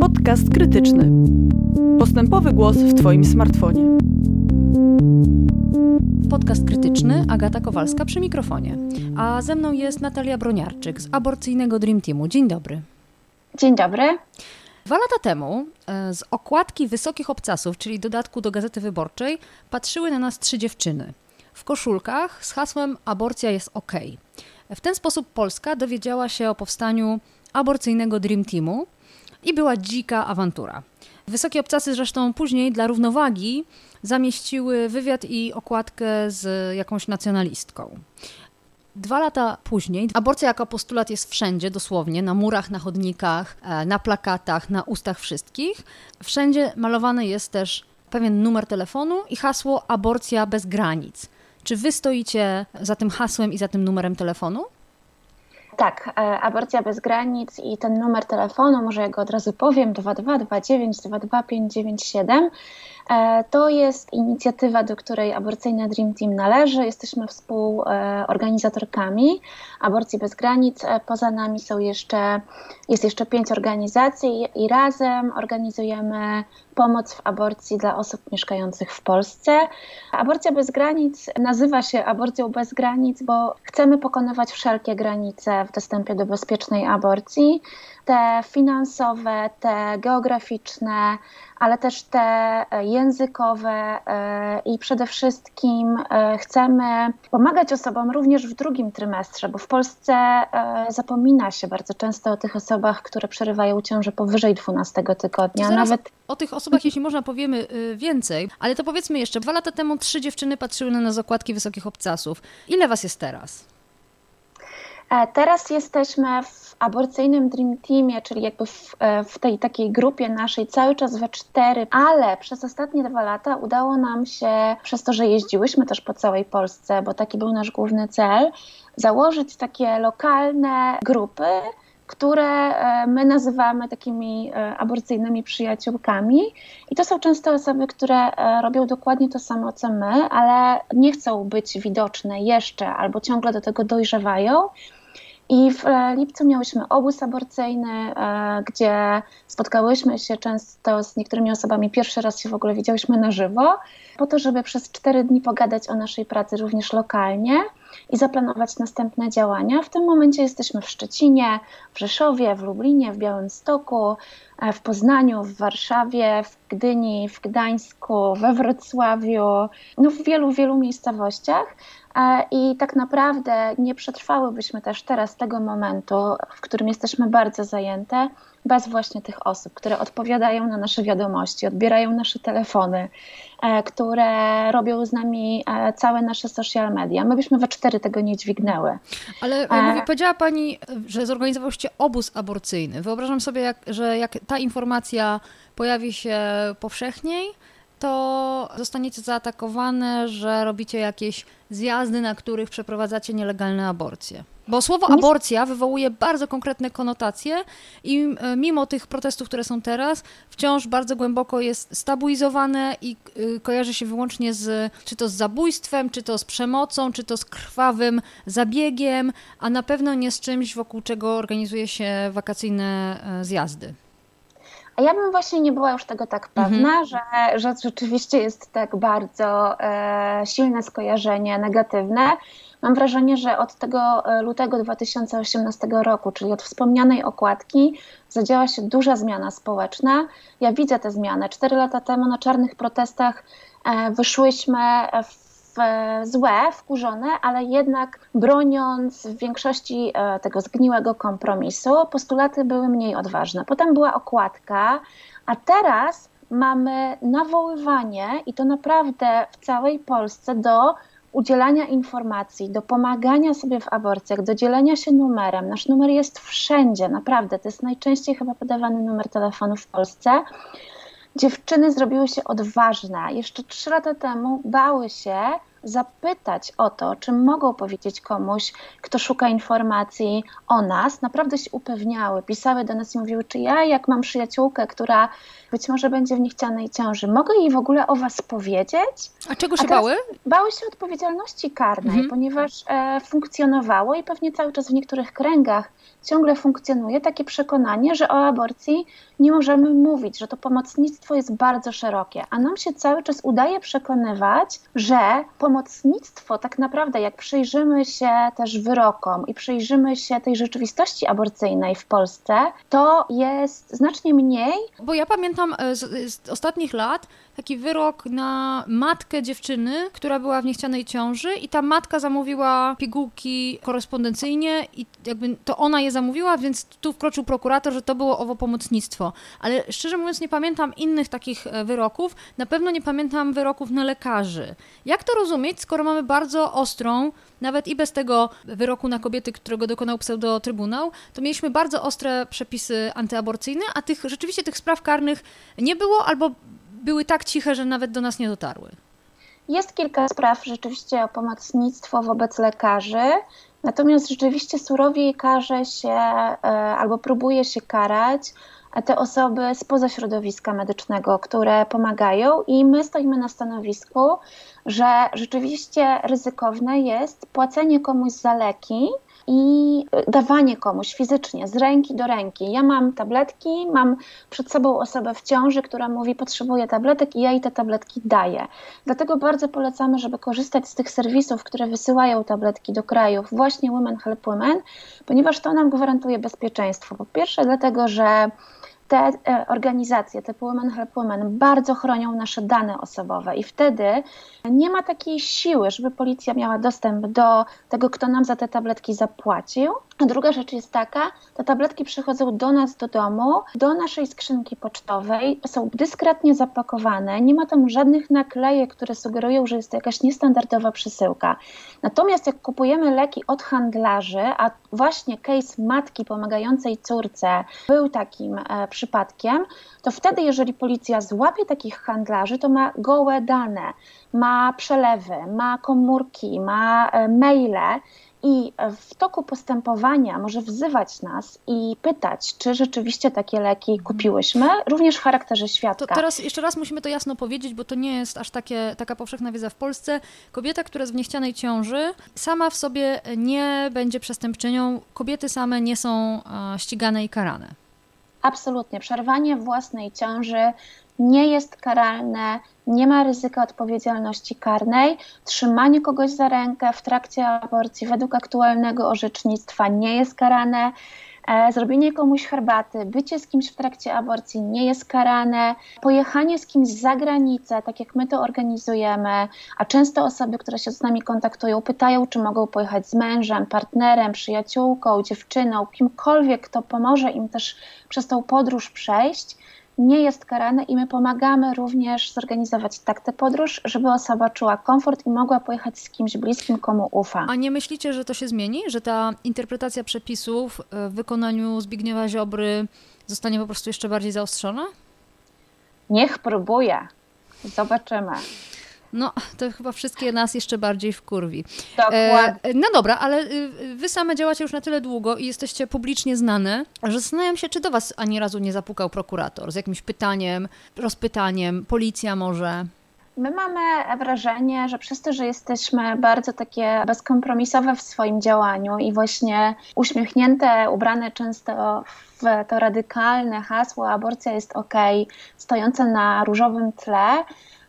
Podcast krytyczny. Postępowy głos w Twoim smartfonie. Podcast krytyczny Agata Kowalska przy mikrofonie. A ze mną jest Natalia Broniarczyk z aborcyjnego Dream Teamu. Dzień dobry. Dzień dobry. Dwa lata temu e, z okładki Wysokich Obcasów, czyli dodatku do Gazety Wyborczej, patrzyły na nas trzy dziewczyny w koszulkach z hasłem Aborcja jest ok. W ten sposób Polska dowiedziała się o powstaniu aborcyjnego Dream Teamu i była dzika awantura. Wysokie obcasy zresztą później dla równowagi zamieściły wywiad i okładkę z jakąś nacjonalistką. Dwa lata później aborcja jako postulat jest wszędzie, dosłownie, na murach, na chodnikach, e, na plakatach, na ustach wszystkich. Wszędzie malowany jest też pewien numer telefonu i hasło aborcja bez granic. Czy wy stoicie za tym hasłem i za tym numerem telefonu? Tak, e, aborcja bez granic i ten numer telefonu, może ja go od razu powiem, 2229 22597. E, to jest inicjatywa, do której aborcyjne Dream Team należy. Jesteśmy współorganizatorkami Aborcji Bez Granic. E, poza nami są jeszcze, jest jeszcze pięć organizacji i razem organizujemy pomoc w aborcji dla osób mieszkających w Polsce. Aborcja bez granic nazywa się aborcją bez granic, bo chcemy pokonywać wszelkie granice w dostępie do bezpiecznej aborcji te finansowe, te geograficzne, ale też te e, językowe e, i przede wszystkim e, chcemy pomagać osobom również w drugim trymestrze, bo w Polsce zapomina się bardzo często o tych osobach, które przerywają ciążę powyżej 12 tygodnia. Nawet o tych osobach, jeśli można, powiemy y, więcej, ale to powiedzmy jeszcze, dwa lata temu trzy dziewczyny patrzyły na nas okładki wysokich obcasów. Ile was jest teraz? Teraz jesteśmy w aborcyjnym Dream Teamie, czyli jakby w, e, w, tej takiej grupie naszej cały czas we cztery, ale przez ostatnie dwa lata udało nam się, przez to, że jeździłyśmy też po całej Polsce, bo taki był nasz główny cel, założyć takie lokalne grupy, które e, my nazywamy takimi e, aborcyjnymi przyjaciółkami. I to są często osoby, które robią dokładnie to samo co my, ale nie chcą być widoczne jeszcze albo ciągle do tego dojrzewają. I w e, lipcu miałyśmy obóz aborcyjny, e, gdzie spotkałyśmy się często z niektórymi osobami. Pierwszy raz się w ogóle widziałyśmy na żywo, po to, żeby przez cztery dni pogadać o naszej pracy również lokalnie i zaplanować następne działania. W tym momencie jesteśmy w Szczecinie, w Rzeszowie, w Lublinie, w Białymstoku, w Poznaniu, w Warszawie, w Gdyni, w Gdańsku, we Wrocławiu, no w wielu, wielu miejscowościach. E, I tak naprawdę nie przetrwałybyśmy też teraz tego momentu, w którym jesteśmy bardzo zajęte, bez właśnie tych osób, które odpowiadają na nasze wiadomości, odbierają nasze telefony, e, które robią z nami e, całe nasze social media. My byśmy we cztery tego nie dźwignęły. Ale e... powiedziała Pani, że zorganizowałyście obóz aborcyjny. Wyobrażam sobie, jak, że jak ta informacja pojawi się powszechniej, to zostaniecie zaatakowane, że robicie jakieś zjazdy, na których przeprowadzacie nielegalne aborcje. Bo słowo aborcja wywołuje bardzo konkretne konotacje i mimo tych protestów, które są teraz, wciąż bardzo głęboko jest stabilizowane i y, kojarzy się wyłącznie z czy to z zabójstwem, czy to z przemocą, czy to z krwawym zabiegiem, a na pewno nie z czymś, wokół czego organizuje się wakacyjne e, zjazdy. A ja bym właśnie nie była już tego tak pewna, mhm. że, że rzeczywiście jest tak bardzo e, silne skojarzenie negatywne. Mam wrażenie, że od tego e, lutego 2018 roku, czyli od wspomnianej okładki, zadziała się duża zmiana społeczna. Ja widzę te zmiany. Cztery lata temu na czarnych protestach e, wyszłyśmy w złe, wkurzone, ale jednak broniąc w większości e, tego zgniłego kompromisu, postulaty były mniej odważne. Potem była okładka, a teraz mamy nawoływanie i to naprawdę w całej Polsce do udzielania informacji, do pomagania sobie w aborcjach, do dzielenia się numerem. Nasz numer jest wszędzie, naprawdę. To jest najczęściej chyba podawany numer telefonu w Polsce dziewczyny zrobiły się odważne. Jeszcze trzy lata temu bały się zapytać o to, czy mogą powiedzieć komuś, kto szuka informacji o nas, naprawdę się upewniały, pisały do nas i mówiły, czy ja, jak mam przyjaciółkę, która być może będzie w niechcianej ciąży, mogę jej w ogóle o was powiedzieć? A czego się A bały? Bały się odpowiedzialności karnej, mhm. ponieważ e, funkcjonowało i pewnie cały czas w niektórych kręgach ciągle funkcjonuje takie przekonanie, że o aborcji nie możemy mówić, że to pomocnictwo jest bardzo szerokie, a nam się cały czas udaje przekonywać, że pomocnictwo tak naprawdę, jak przyjrzymy się też wyrokom i przyjrzymy się tej rzeczywistości aborcyjnej w Polsce, to jest znacznie mniej. Bo ja pamiętam e, z, z ostatnich lat taki wyrok na matkę dziewczyny, która była w niechcianej ciąży i ta matka zamówiła pigułki korespondencyjnie i jakby to ona je zamówiła, więc tu wkroczył prokurator, że to było owo pomocnictwo. Ale szczerze mówiąc nie pamiętam innych takich e, wyroków, na pewno nie pamiętam wyroków na lekarzy. Jak to rozumieć, skoro mamy bardzo ostrą nawet i bez tego wyroku na kobiety, którego dokonał pseudo-trybunał, to mieliśmy bardzo ostre przepisy antyaborcyjne, a tych rzeczywiście tych spraw karnych nie było albo były tak ciche, że nawet do nas nie dotarły. Jest kilka spraw rzeczywiście o pomocnictwo wobec lekarzy, natomiast rzeczywiście surowiej karze się e, albo próbuje się karać te osoby spoza środowiska medycznego, które pomagają, i my stoimy na stanowisku, że rzeczywiście ryzykowne jest płacenie komuś za leki, i dawanie komuś fizycznie, z ręki do ręki. Ja mam tabletki, mam przed sobą osobę w ciąży, która mówi, potrzebuję tabletek i ja jej te tabletki daję. Dlatego bardzo polecamy, żeby korzystać z tych serwisów, które wysyłają tabletki do krajów, właśnie Women Help Women, ponieważ to nam gwarantuje bezpieczeństwo. Po pierwsze, dlatego, że te e, organizacje typu Women Help Women bardzo chronią nasze dane osobowe i wtedy nie ma takiej siły, żeby policja miała dostęp do tego, kto nam za te tabletki zapłacił. Druga rzecz jest taka, te tabletki przychodzą do nas do domu, do naszej skrzynki pocztowej, są dyskretnie zapakowane, nie ma tam żadnych naklejek, które sugerują, że jest to jakaś niestandardowa przesyłka. Natomiast jak kupujemy leki od handlarzy, a właśnie case matki pomagającej córce był takim e, przypadkiem, to wtedy, jeżeli policja złapie takich handlarzy, to ma gołe dane, ma przelewy, ma komórki, ma e, maile i w toku postępowania może wzywać nas i pytać, czy rzeczywiście takie leki kupiłyśmy, również w charakterze świadka. To teraz jeszcze raz musimy to jasno powiedzieć, bo to nie jest aż takie, taka powszechna wiedza w Polsce. Kobieta, która jest w niechcianej ciąży, sama w sobie nie będzie przestępczynią. Kobiety same nie są ścigane i karane. Absolutnie. Przerwanie własnej ciąży nie jest karalne, nie ma ryzyka odpowiedzialności karnej. Trzymanie kogoś za rękę w trakcie aborcji według aktualnego orzecznictwa nie jest karane. E, zrobienie komuś herbaty, bycie z kimś w trakcie aborcji nie jest karane. Pojechanie z kimś za granicę, tak jak my to organizujemy, a często osoby, które się z nami kontaktują, pytają, czy mogą pojechać z mężem, partnerem, przyjaciółką, dziewczyną, kimkolwiek, kto pomoże im też przez tą podróż przejść nie jest karane i my pomagamy również zorganizować tak tę podróż, żeby osoba czuła komfort i mogła pojechać z kimś bliskim, komu ufa. A nie myślicie, że to się zmieni? Że ta interpretacja przepisów w wykonaniu Zbigniewa Ziobry zostanie po prostu jeszcze bardziej zaostrzona? Niech próbuje. Zobaczymy. No, to chyba wszystkie nas jeszcze bardziej wkurwi. Dokładnie. E, no dobra, ale y, wy same działacie już na tyle długo i jesteście publicznie znane, że zastanawiam się, czy do was ani razu nie zapukał prokurator z jakimś pytaniem, rozpytaniem, policja może. My mamy wrażenie, że przez to, że jesteśmy bardzo takie bezkompromisowe w swoim działaniu i właśnie uśmiechnięte, ubrane często w to radykalne hasło aborcja jest ok, stojące na różowym tle,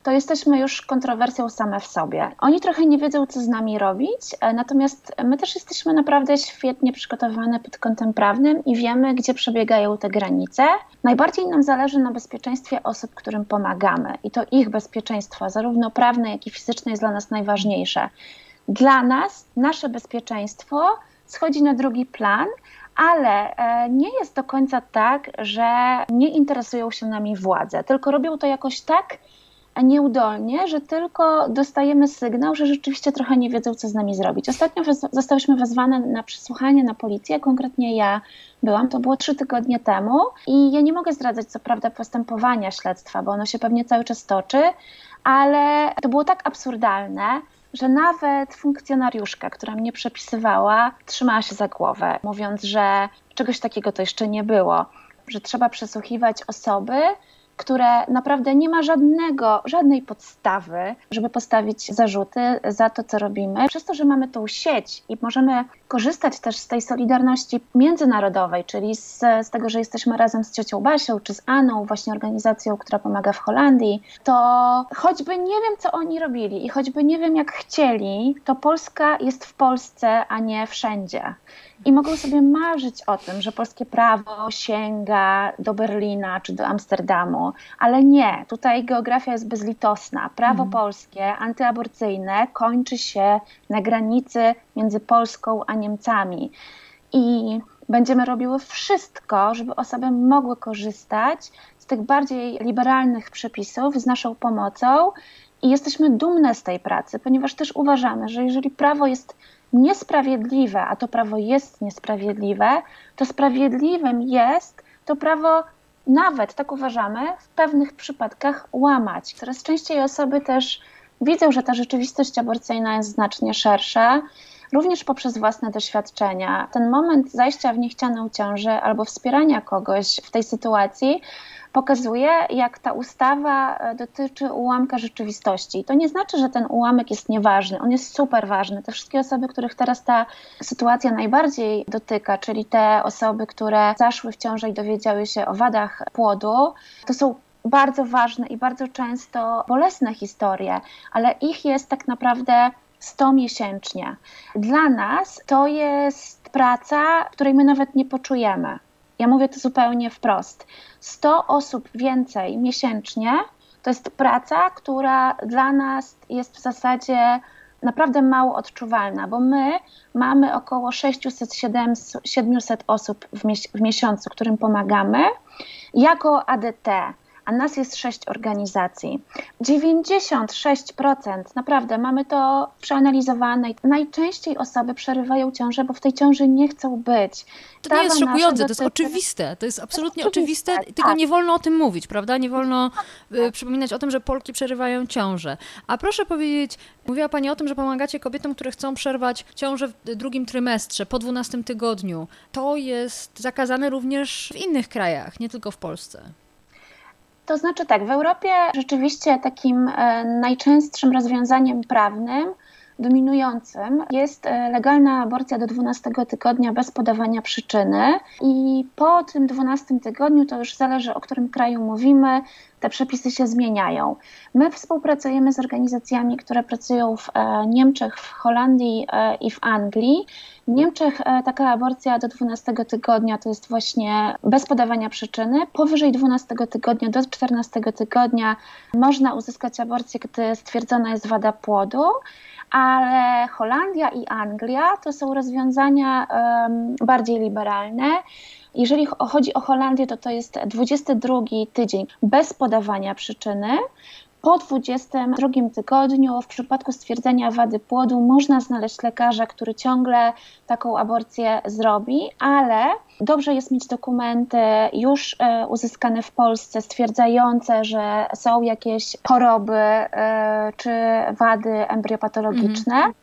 to jesteśmy już kontrowersją same w sobie. Oni trochę nie wiedzą, co z nami robić, e, natomiast my też jesteśmy naprawdę świetnie przygotowane pod kątem prawnym i wiemy, gdzie przebiegają te granice. Najbardziej nam zależy na bezpieczeństwie osób, którym pomagamy i to ich bezpieczeństwo, zarówno prawne, jak i fizyczne, jest dla nas najważniejsze. Dla nas nasze bezpieczeństwo schodzi na drugi plan, ale e, nie jest do końca tak, że nie interesują się nami władze, tylko robią to jakoś tak, nieudolnie, że tylko dostajemy sygnał, że rzeczywiście trochę nie wiedzą, co z nami zrobić. Ostatnio zostałyśmy wezwane na przesłuchanie na policję, konkretnie ja byłam, to było trzy tygodnie temu i ja nie mogę zdradzać co prawda postępowania śledztwa, bo ono się pewnie cały czas toczy, ale to było tak absurdalne, że nawet funkcjonariuszka, która mnie przepisywała, trzymała się za głowę, mówiąc, że czegoś takiego to jeszcze nie było, że trzeba przesłuchiwać osoby, które naprawdę nie ma żadnego, żadnej podstawy, żeby postawić zarzuty za to, co robimy. Przez to, że mamy tą sieć i możemy korzystać też z tej solidarności międzynarodowej, czyli z, z tego, że jesteśmy razem z ciocią Basią czy z Aną, właśnie organizacją, która pomaga w Holandii, to choćby nie wiem, co oni robili i choćby nie wiem, jak chcieli, to Polska jest w Polsce, a nie wszędzie i mogą sobie marzyć o tym, że polskie prawo sięga do Berlina czy do Amsterdamu, ale nie, tutaj geografia jest bezlitosna. Prawo mhm. polskie, antyaborcyjne kończy się na granicy między Polską a Niemcami. I będziemy robiły wszystko, żeby osoby mogły korzystać z tych bardziej liberalnych przepisów z naszą pomocą. I jesteśmy dumne z tej pracy, ponieważ też uważamy, że jeżeli prawo jest niesprawiedliwe, a to prawo jest niesprawiedliwe, to sprawiedliwym jest to prawo nawet, tak uważamy, w pewnych przypadkach łamać. Coraz częściej osoby też widzą, że ta rzeczywistość aborcyjna jest znacznie szersza, również poprzez własne doświadczenia. Ten moment zajścia w niechcianą ciążę albo wspierania kogoś w tej sytuacji pokazuje, jak ta ustawa e, dotyczy ułamka rzeczywistości. I to nie znaczy, że ten ułamek jest nieważny, on jest super ważny. Te wszystkie osoby, których teraz ta sytuacja najbardziej dotyka, czyli te osoby, które zaszły w ciążę i dowiedziały się o wadach płodu, to są bardzo ważne i bardzo często bolesne historie, ale ich jest tak naprawdę 100 miesięcznie. Dla nas to jest praca, której my nawet nie poczujemy. Ja mówię to zupełnie wprost. 100 osób więcej miesięcznie to jest praca, która dla nas jest w zasadzie naprawdę mało odczuwalna, bo my mamy około 600-700 osób w, miesiącu, którym pomagamy jako ADT a nas jest sześć organizacji. 96% naprawdę mamy to przeanalizowane. Najczęściej osoby przerywają ciążę, bo w tej ciąży nie chcą być. To nie jest szokujące, to jest oczywiste. To jest absolutnie to jest oczywiste, oczywiste tylko tak. nie wolno o tym mówić, prawda? Nie wolno y, przypominać o tym, że Polki przerywają ciążę. A proszę powiedzieć, mówiła Pani o tym, że pomagacie kobietom, które chcą przerwać ciążę w drugim trymestrze, po 12 tygodniu. To jest zakazane również w innych krajach, nie tylko w Polsce. To znaczy tak, w Europie rzeczywiście takim e, najczęstszym rozwiązaniem prawnym dominującym jest e, legalna aborcja do 12 tygodnia bez podawania przyczyny. I po tym 12 tygodniu, to już zależy o którym kraju mówimy, te przepisy się zmieniają. My współpracujemy z organizacjami, które pracują w e, Niemczech, w Holandii e, i w Anglii. W Niemczech taka aborcja do 12 tygodnia to jest właśnie bez podawania przyczyny. Powyżej 12 tygodnia do 14 tygodnia można uzyskać aborcję, gdy stwierdzona jest wada płodu ale Holandia i Anglia to są rozwiązania um, bardziej liberalne. Jeżeli chodzi o Holandię, to to jest 22 tydzień bez podawania przyczyny. Po 22 tygodniu, w przypadku stwierdzenia wady płodu, można znaleźć lekarza, który ciągle taką aborcję zrobi, ale dobrze jest mieć dokumenty już e, uzyskane w Polsce, stwierdzające, że są jakieś choroby e, czy wady embryopatologiczne. Mhm.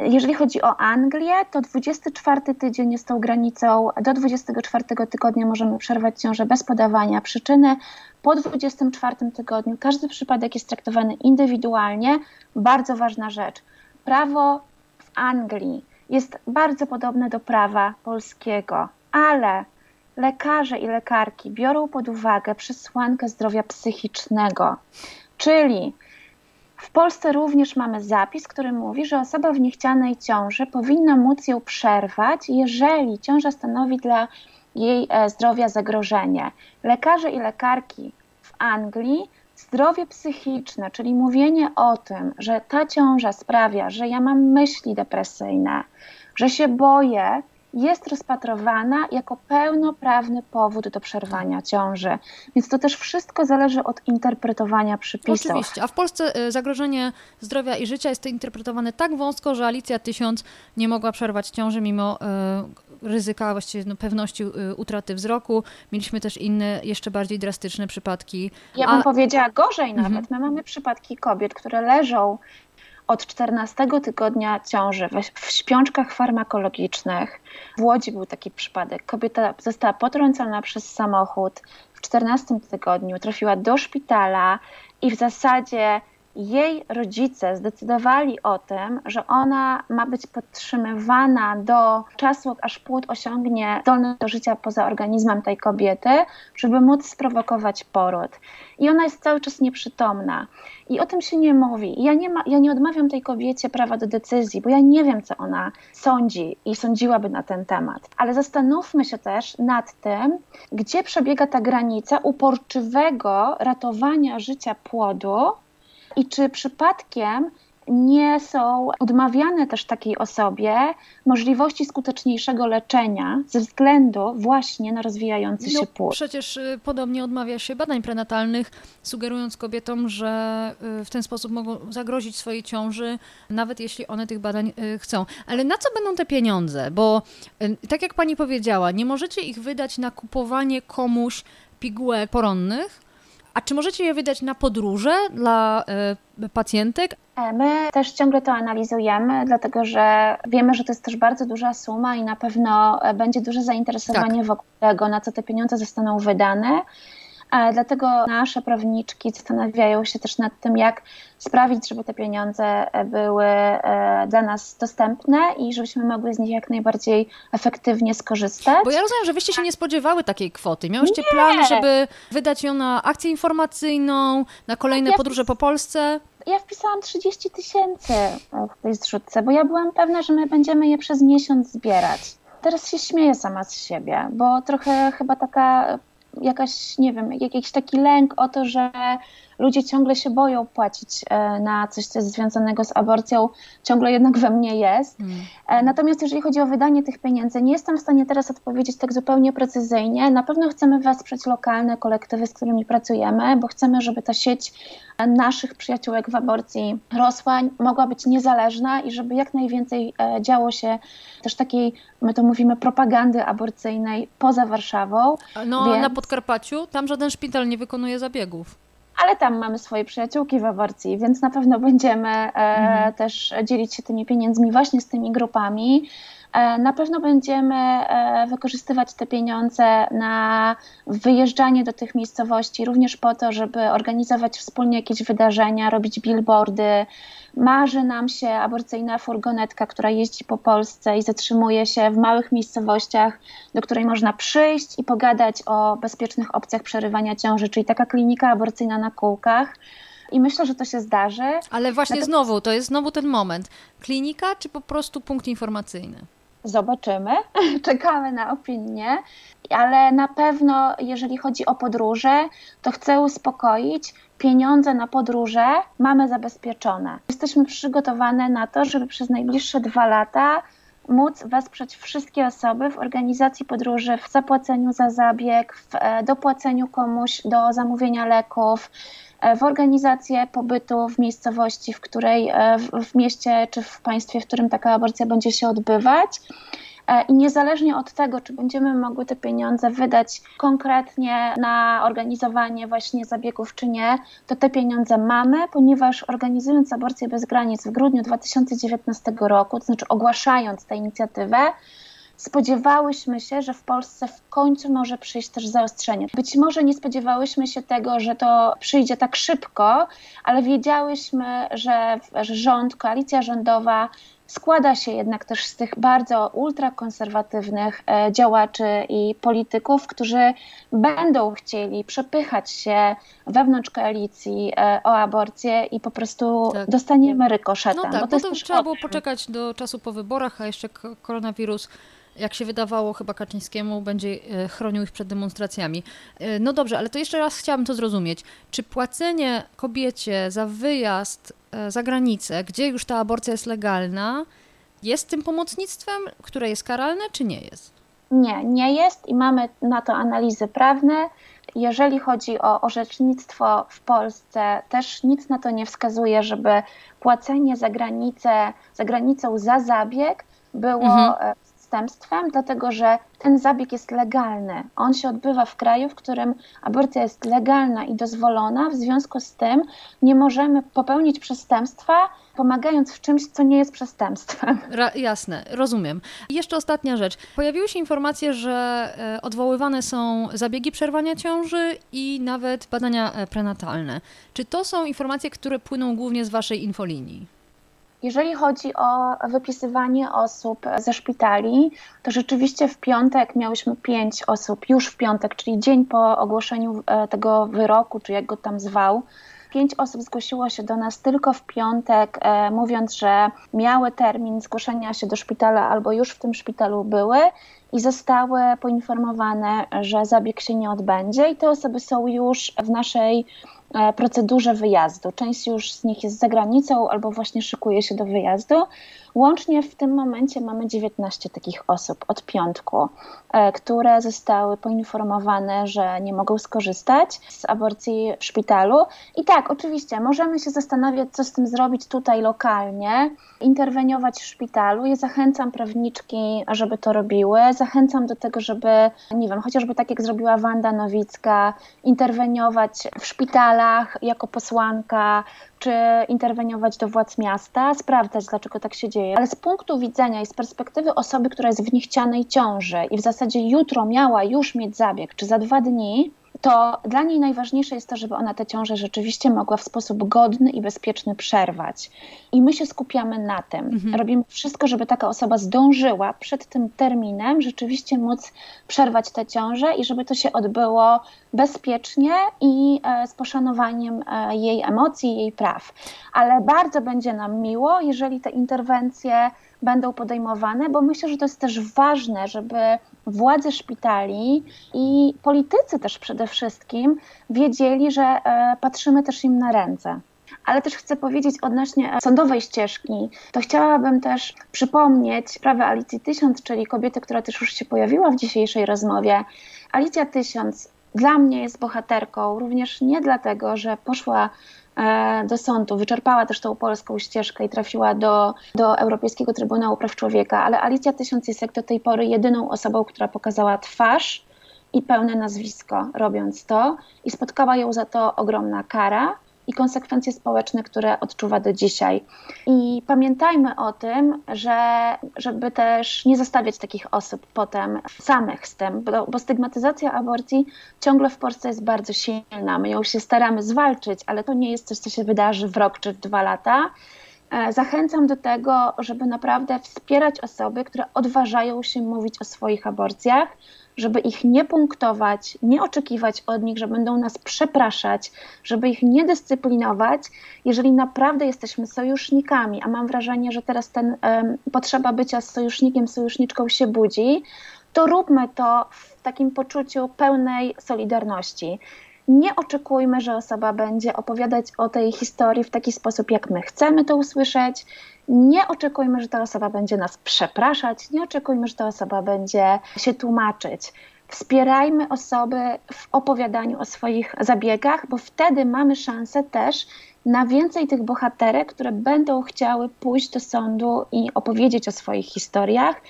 Jeżeli chodzi o Anglię, to 24 tydzień jest tą granicą. Do 24 tygodnia możemy przerwać ciążę bez podawania przyczyny. Po 24 tygodniu każdy przypadek jest traktowany indywidualnie. Bardzo ważna rzecz. Prawo w Anglii jest bardzo podobne do prawa polskiego, ale lekarze i lekarki biorą pod uwagę przesłankę zdrowia psychicznego, czyli w Polsce również mamy zapis, który mówi, że osoba w niechcianej ciąży powinna móc ją przerwać, jeżeli ciąża stanowi dla jej e, zdrowia zagrożenie. Lekarze i lekarki w Anglii zdrowie psychiczne, czyli mówienie o tym, że ta ciąża sprawia, że ja mam myśli depresyjne, że się boję, jest rozpatrowana jako pełnoprawny powód do przerwania ciąży. Więc to też wszystko zależy od interpretowania przepisów. Oczywiście, a w Polsce y, zagrożenie zdrowia i życia jest interpretowane tak wąsko, że Alicja Tysiąc nie mogła przerwać ciąży mimo y, ryzyka, właściwie no, pewności y, utraty wzroku. Mieliśmy też inne, jeszcze bardziej drastyczne przypadki. Ja bym a... powiedziała gorzej nawet. Mhm. My mamy przypadki kobiet, które leżą od 14 tygodnia ciąży w śpiączkach farmakologicznych. W Łodzi był taki przypadek. Kobieta została potrącona przez samochód w 14 tygodniu, trafiła do szpitala i w zasadzie jej rodzice zdecydowali o tym, że ona ma być podtrzymywana do czasu, aż płód osiągnie zdolność do życia poza organizmem tej kobiety, żeby móc sprowokować poród. I ona jest cały czas nieprzytomna. I o tym się nie mówi. ja nie, ma, ja nie odmawiam tej kobiecie prawa do decyzji, bo ja nie wiem, co ona sądzi i sądziłaby na ten temat. Ale zastanówmy się też nad tym, gdzie przebiega ta granica uporczywego ratowania życia płodu i czy przypadkiem nie są odmawiane też takiej osobie możliwości skuteczniejszego leczenia ze względu właśnie na rozwijający no, się płód. Przecież y, podobnie odmawia się badań prenatalnych, sugerując kobietom, że y, w ten sposób mogą zagrozić swojej ciąży, nawet jeśli one tych badań y, chcą. Ale na co będą te pieniądze? Bo tak jak pani powiedziała, nie możecie ich wydać na kupowanie komuś pigułek poronnych, a czy możecie je wydać na podróże dla y, pacjentek? E, my też ciągle to analizujemy, dlatego że wiemy, że to jest też bardzo duża suma i na pewno e, będzie duże zainteresowanie tak. wokół tego, na co te pieniądze zostaną wydane. Dlatego nasze prawniczki zastanawiają się też nad tym, jak sprawić, żeby te pieniądze były e, dla nas dostępne i żebyśmy mogły z nich jak najbardziej efektywnie skorzystać. Bo ja rozumiem, że wyście się nie spodziewały takiej kwoty. Miałyście nie. plan, żeby wydać ją na akcję informacyjną, na kolejne ja podróże po Polsce? Ja wpisałam 30 tysięcy w tej zrzutce, bo ja byłam pewna, że my będziemy je przez miesiąc zbierać. Teraz się śmieję sama z siebie, bo trochę chyba taka jakaś, nie wiem, jakiś taki lęk o to, że ludzie ciągle się boją płacić e, na coś, co jest związanego z aborcją, ciągle jednak we mnie jest. Mm. Natomiast jeżeli chodzi o wydanie tych pieniędzy, nie jestem w stanie teraz odpowiedzieć tak zupełnie precyzyjnie. Na pewno chcemy wesprzeć lokalne kolektywy, z którymi pracujemy, bo chcemy, żeby ta sieć naszych przyjaciółek w aborcji rosła, mogła być niezależna i żeby jak najwięcej e, działo się też takiej, my to mówimy, propagandy aborcyjnej poza Warszawą. No, więc... a na Podkarpaciu tam żaden szpital nie wykonuje zabiegów ale tam mamy swoje przyjaciółki w aborcji, więc na pewno będziemy e, mhm. też dzielić się tymi pieniędzmi właśnie z tymi grupami. E, na pewno będziemy e, wykorzystywać te pieniądze na wyjeżdżanie do tych miejscowości, również po to, żeby organizować wspólnie jakieś wydarzenia, robić billboardy. Marzy nam się aborcyjna furgonetka, która jeździ po Polsce i zatrzymuje się w małych miejscowościach, do której można przyjść i pogadać o bezpiecznych opcjach przerywania ciąży, czyli taka klinika aborcyjna na kółkach. I myślę, że to się zdarzy. Ale właśnie Natomiast... znowu, to jest znowu ten moment. Klinika czy po prostu punkt informacyjny? Zobaczymy, czekamy na opinię, ale na pewno jeżeli chodzi o podróże, to chcę uspokoić, pieniądze na podróże mamy zabezpieczone. Jesteśmy przygotowane na to, żeby przez najbliższe dwa lata móc wesprzeć wszystkie osoby w organizacji podróży, w zapłaceniu za zabieg, w e, dopłaceniu komuś do zamówienia leków, E, w organizację pobytu w miejscowości, w której, e, w mieście czy w państwie, w którym taka aborcja będzie się odbywać. E, I niezależnie od tego, czy będziemy mogły te pieniądze wydać konkretnie na organizowanie właśnie zabiegów, czy nie, to te pieniądze mamy, ponieważ organizując aborcję bez granic w grudniu 2019 roku, to znaczy ogłaszając tę inicjatywę, spodziewałyśmy się, że w Polsce w końcu może przyjść też zaostrzenie. Być może nie spodziewałyśmy się tego, że to przyjdzie tak szybko, ale wiedziałyśmy, że, że rząd, koalicja rządowa składa się jednak też z tych bardzo ultrakonserwatywnych e, działaczy i polityków, którzy będą chcieli przepychać się wewnątrz koalicji e, o aborcję i po prostu tak. dostaniemy rykoszetem. No tak, bo to, to trzeba było poczekać do czasu po wyborach, a jeszcze koronawirus jak się wydawało chyba Kaczyńskiemu, będzie e, chronił ich przed demonstracjami. No dobrze, ale to jeszcze raz chciałabym to zrozumieć. Czy płacenie kobiecie za wyjazd za granicę, gdzie już ta aborcja jest legalna, jest tym pomocnictwem, które jest karalne, czy nie jest? Nie, nie jest i mamy na to analizy prawne. Jeżeli chodzi o orzecznictwo w Polsce, też nic na to nie wskazuje, żeby płacenie za granicę, za granicą za zabieg było mhm przestępstwem, dlatego że ten zabieg jest legalny. On się odbywa w kraju, w którym aborcja jest legalna i dozwolona. W związku z tym nie możemy popełnić przestępstwa, pomagając w czymś, co nie jest przestępstwem. Ra jasne, rozumiem. Jeszcze ostatnia rzecz. Pojawiły się informacje, że e, odwoływane są zabiegi przerwania ciąży i nawet badania e, prenatalne. Czy to są informacje, które płyną głównie z Waszej infolinii? Jeżeli chodzi o wypisywanie osób ze szpitali, to rzeczywiście w piątek miałyśmy pięć osób, już w piątek, czyli dzień po ogłoszeniu e, tego wyroku, czy jak go tam zwał. Pięć osób zgłosiło się do nas tylko w piątek, e, mówiąc, że miały termin zgłoszenia się do szpitala albo już w tym szpitalu były i zostały poinformowane, że zabieg się nie odbędzie, i te osoby są już w naszej procedurze wyjazdu. Część już z nich jest za granicą albo właśnie szykuje się do wyjazdu. Łącznie w tym momencie mamy 19 takich osób od piątku, e, które zostały poinformowane, że nie mogą skorzystać z aborcji w szpitalu. I tak, oczywiście, możemy się zastanawiać, co z tym zrobić tutaj lokalnie, interweniować w szpitalu. Ja zachęcam prawniczki, żeby to robiły. Zachęcam do tego, żeby, nie wiem, chociażby tak jak zrobiła Wanda Nowicka, interweniować w szpitalach jako posłanka, czy interweniować do władz miasta, sprawdzać, dlaczego tak się dzieje. Ale z punktu widzenia i z perspektywy osoby, która jest w niechcianej ciąży i w zasadzie jutro miała już mieć zabieg, czy za dwa dni, to dla niej najważniejsze jest to, żeby ona tę ciążę rzeczywiście mogła w sposób godny i bezpieczny przerwać. I my się skupiamy na tym. Mhm. Robimy wszystko, żeby taka osoba zdążyła przed tym terminem rzeczywiście móc przerwać tę ciążę i żeby to się odbyło bezpiecznie i e, z poszanowaniem e, jej emocji, jej praw. Ale bardzo będzie nam miło, jeżeli te interwencje będą podejmowane, bo myślę, że to jest też ważne, żeby władze szpitali i politycy też przede wszystkim wiedzieli, że e, patrzymy też im na ręce. Ale też chcę powiedzieć odnośnie sądowej ścieżki, to chciałabym też przypomnieć sprawę Alicji Tysiąc, czyli kobiety, która też już się pojawiła w dzisiejszej rozmowie. Alicja Tysiąc dla mnie jest bohaterką również nie dlatego, że poszła E, do sądu, wyczerpała też tą polską ścieżkę i trafiła do, do Europejskiego Trybunału Praw Człowieka, ale Alicja Tysiąc jest jak do tej pory jedyną osobą, która pokazała twarz i pełne nazwisko, robiąc to, i spotkała ją za to ogromna kara i konsekwencje społeczne, które odczuwa do dzisiaj. I pamiętajmy o tym, że żeby też nie zostawiać takich osób potem samych z tym, bo, bo stygmatyzacja aborcji ciągle w Polsce jest bardzo silna. My ją się staramy zwalczyć, ale to nie jest coś, co się wydarzy w rok czy w dwa lata. E, zachęcam do tego, żeby naprawdę wspierać osoby, które odważają się mówić o swoich aborcjach, żeby ich nie punktować, nie oczekiwać od nich, że będą nas przepraszać, żeby ich nie dyscyplinować, jeżeli naprawdę jesteśmy sojusznikami, a mam wrażenie, że teraz ten um, potrzeba bycia sojusznikiem, sojuszniczką się budzi, to róbmy to w takim poczuciu pełnej solidarności. Nie oczekujmy, że osoba będzie opowiadać o tej historii w taki sposób, jak my chcemy to usłyszeć. Nie oczekujmy, że ta osoba będzie nas przepraszać, nie oczekujmy, że ta osoba będzie się tłumaczyć. Wspierajmy osoby w opowiadaniu o swoich zabiegach, bo wtedy mamy szansę też na więcej tych bohaterek, które będą chciały pójść do sądu i opowiedzieć o swoich historiach,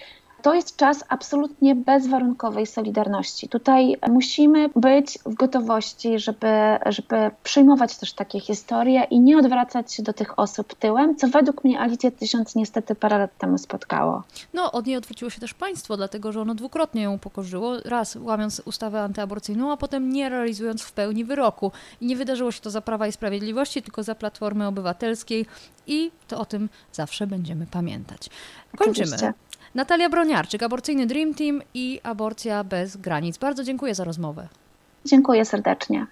to jest czas absolutnie bezwarunkowej solidarności. Tutaj musimy być w gotowości, żeby, żeby przyjmować też takie historie i nie odwracać się do tych osób tyłem, co według mnie Alicję Tysiąc niestety parę lat temu spotkało. No, od niej odwróciło się też państwo, dlatego że ono dwukrotnie ją pokorzyło. Raz łamiąc ustawę antyaborcyjną, a potem nie realizując w pełni wyroku. I nie wydarzyło się to za Prawa i Sprawiedliwości, tylko za Platformy Obywatelskiej i to o tym zawsze będziemy pamiętać. Kończymy. Oczywiście. Natalia Broniarczyk, Aborcyjny Dream Team i Aborcja bez granic. Bardzo dziękuję za rozmowę. Dziękuję serdecznie.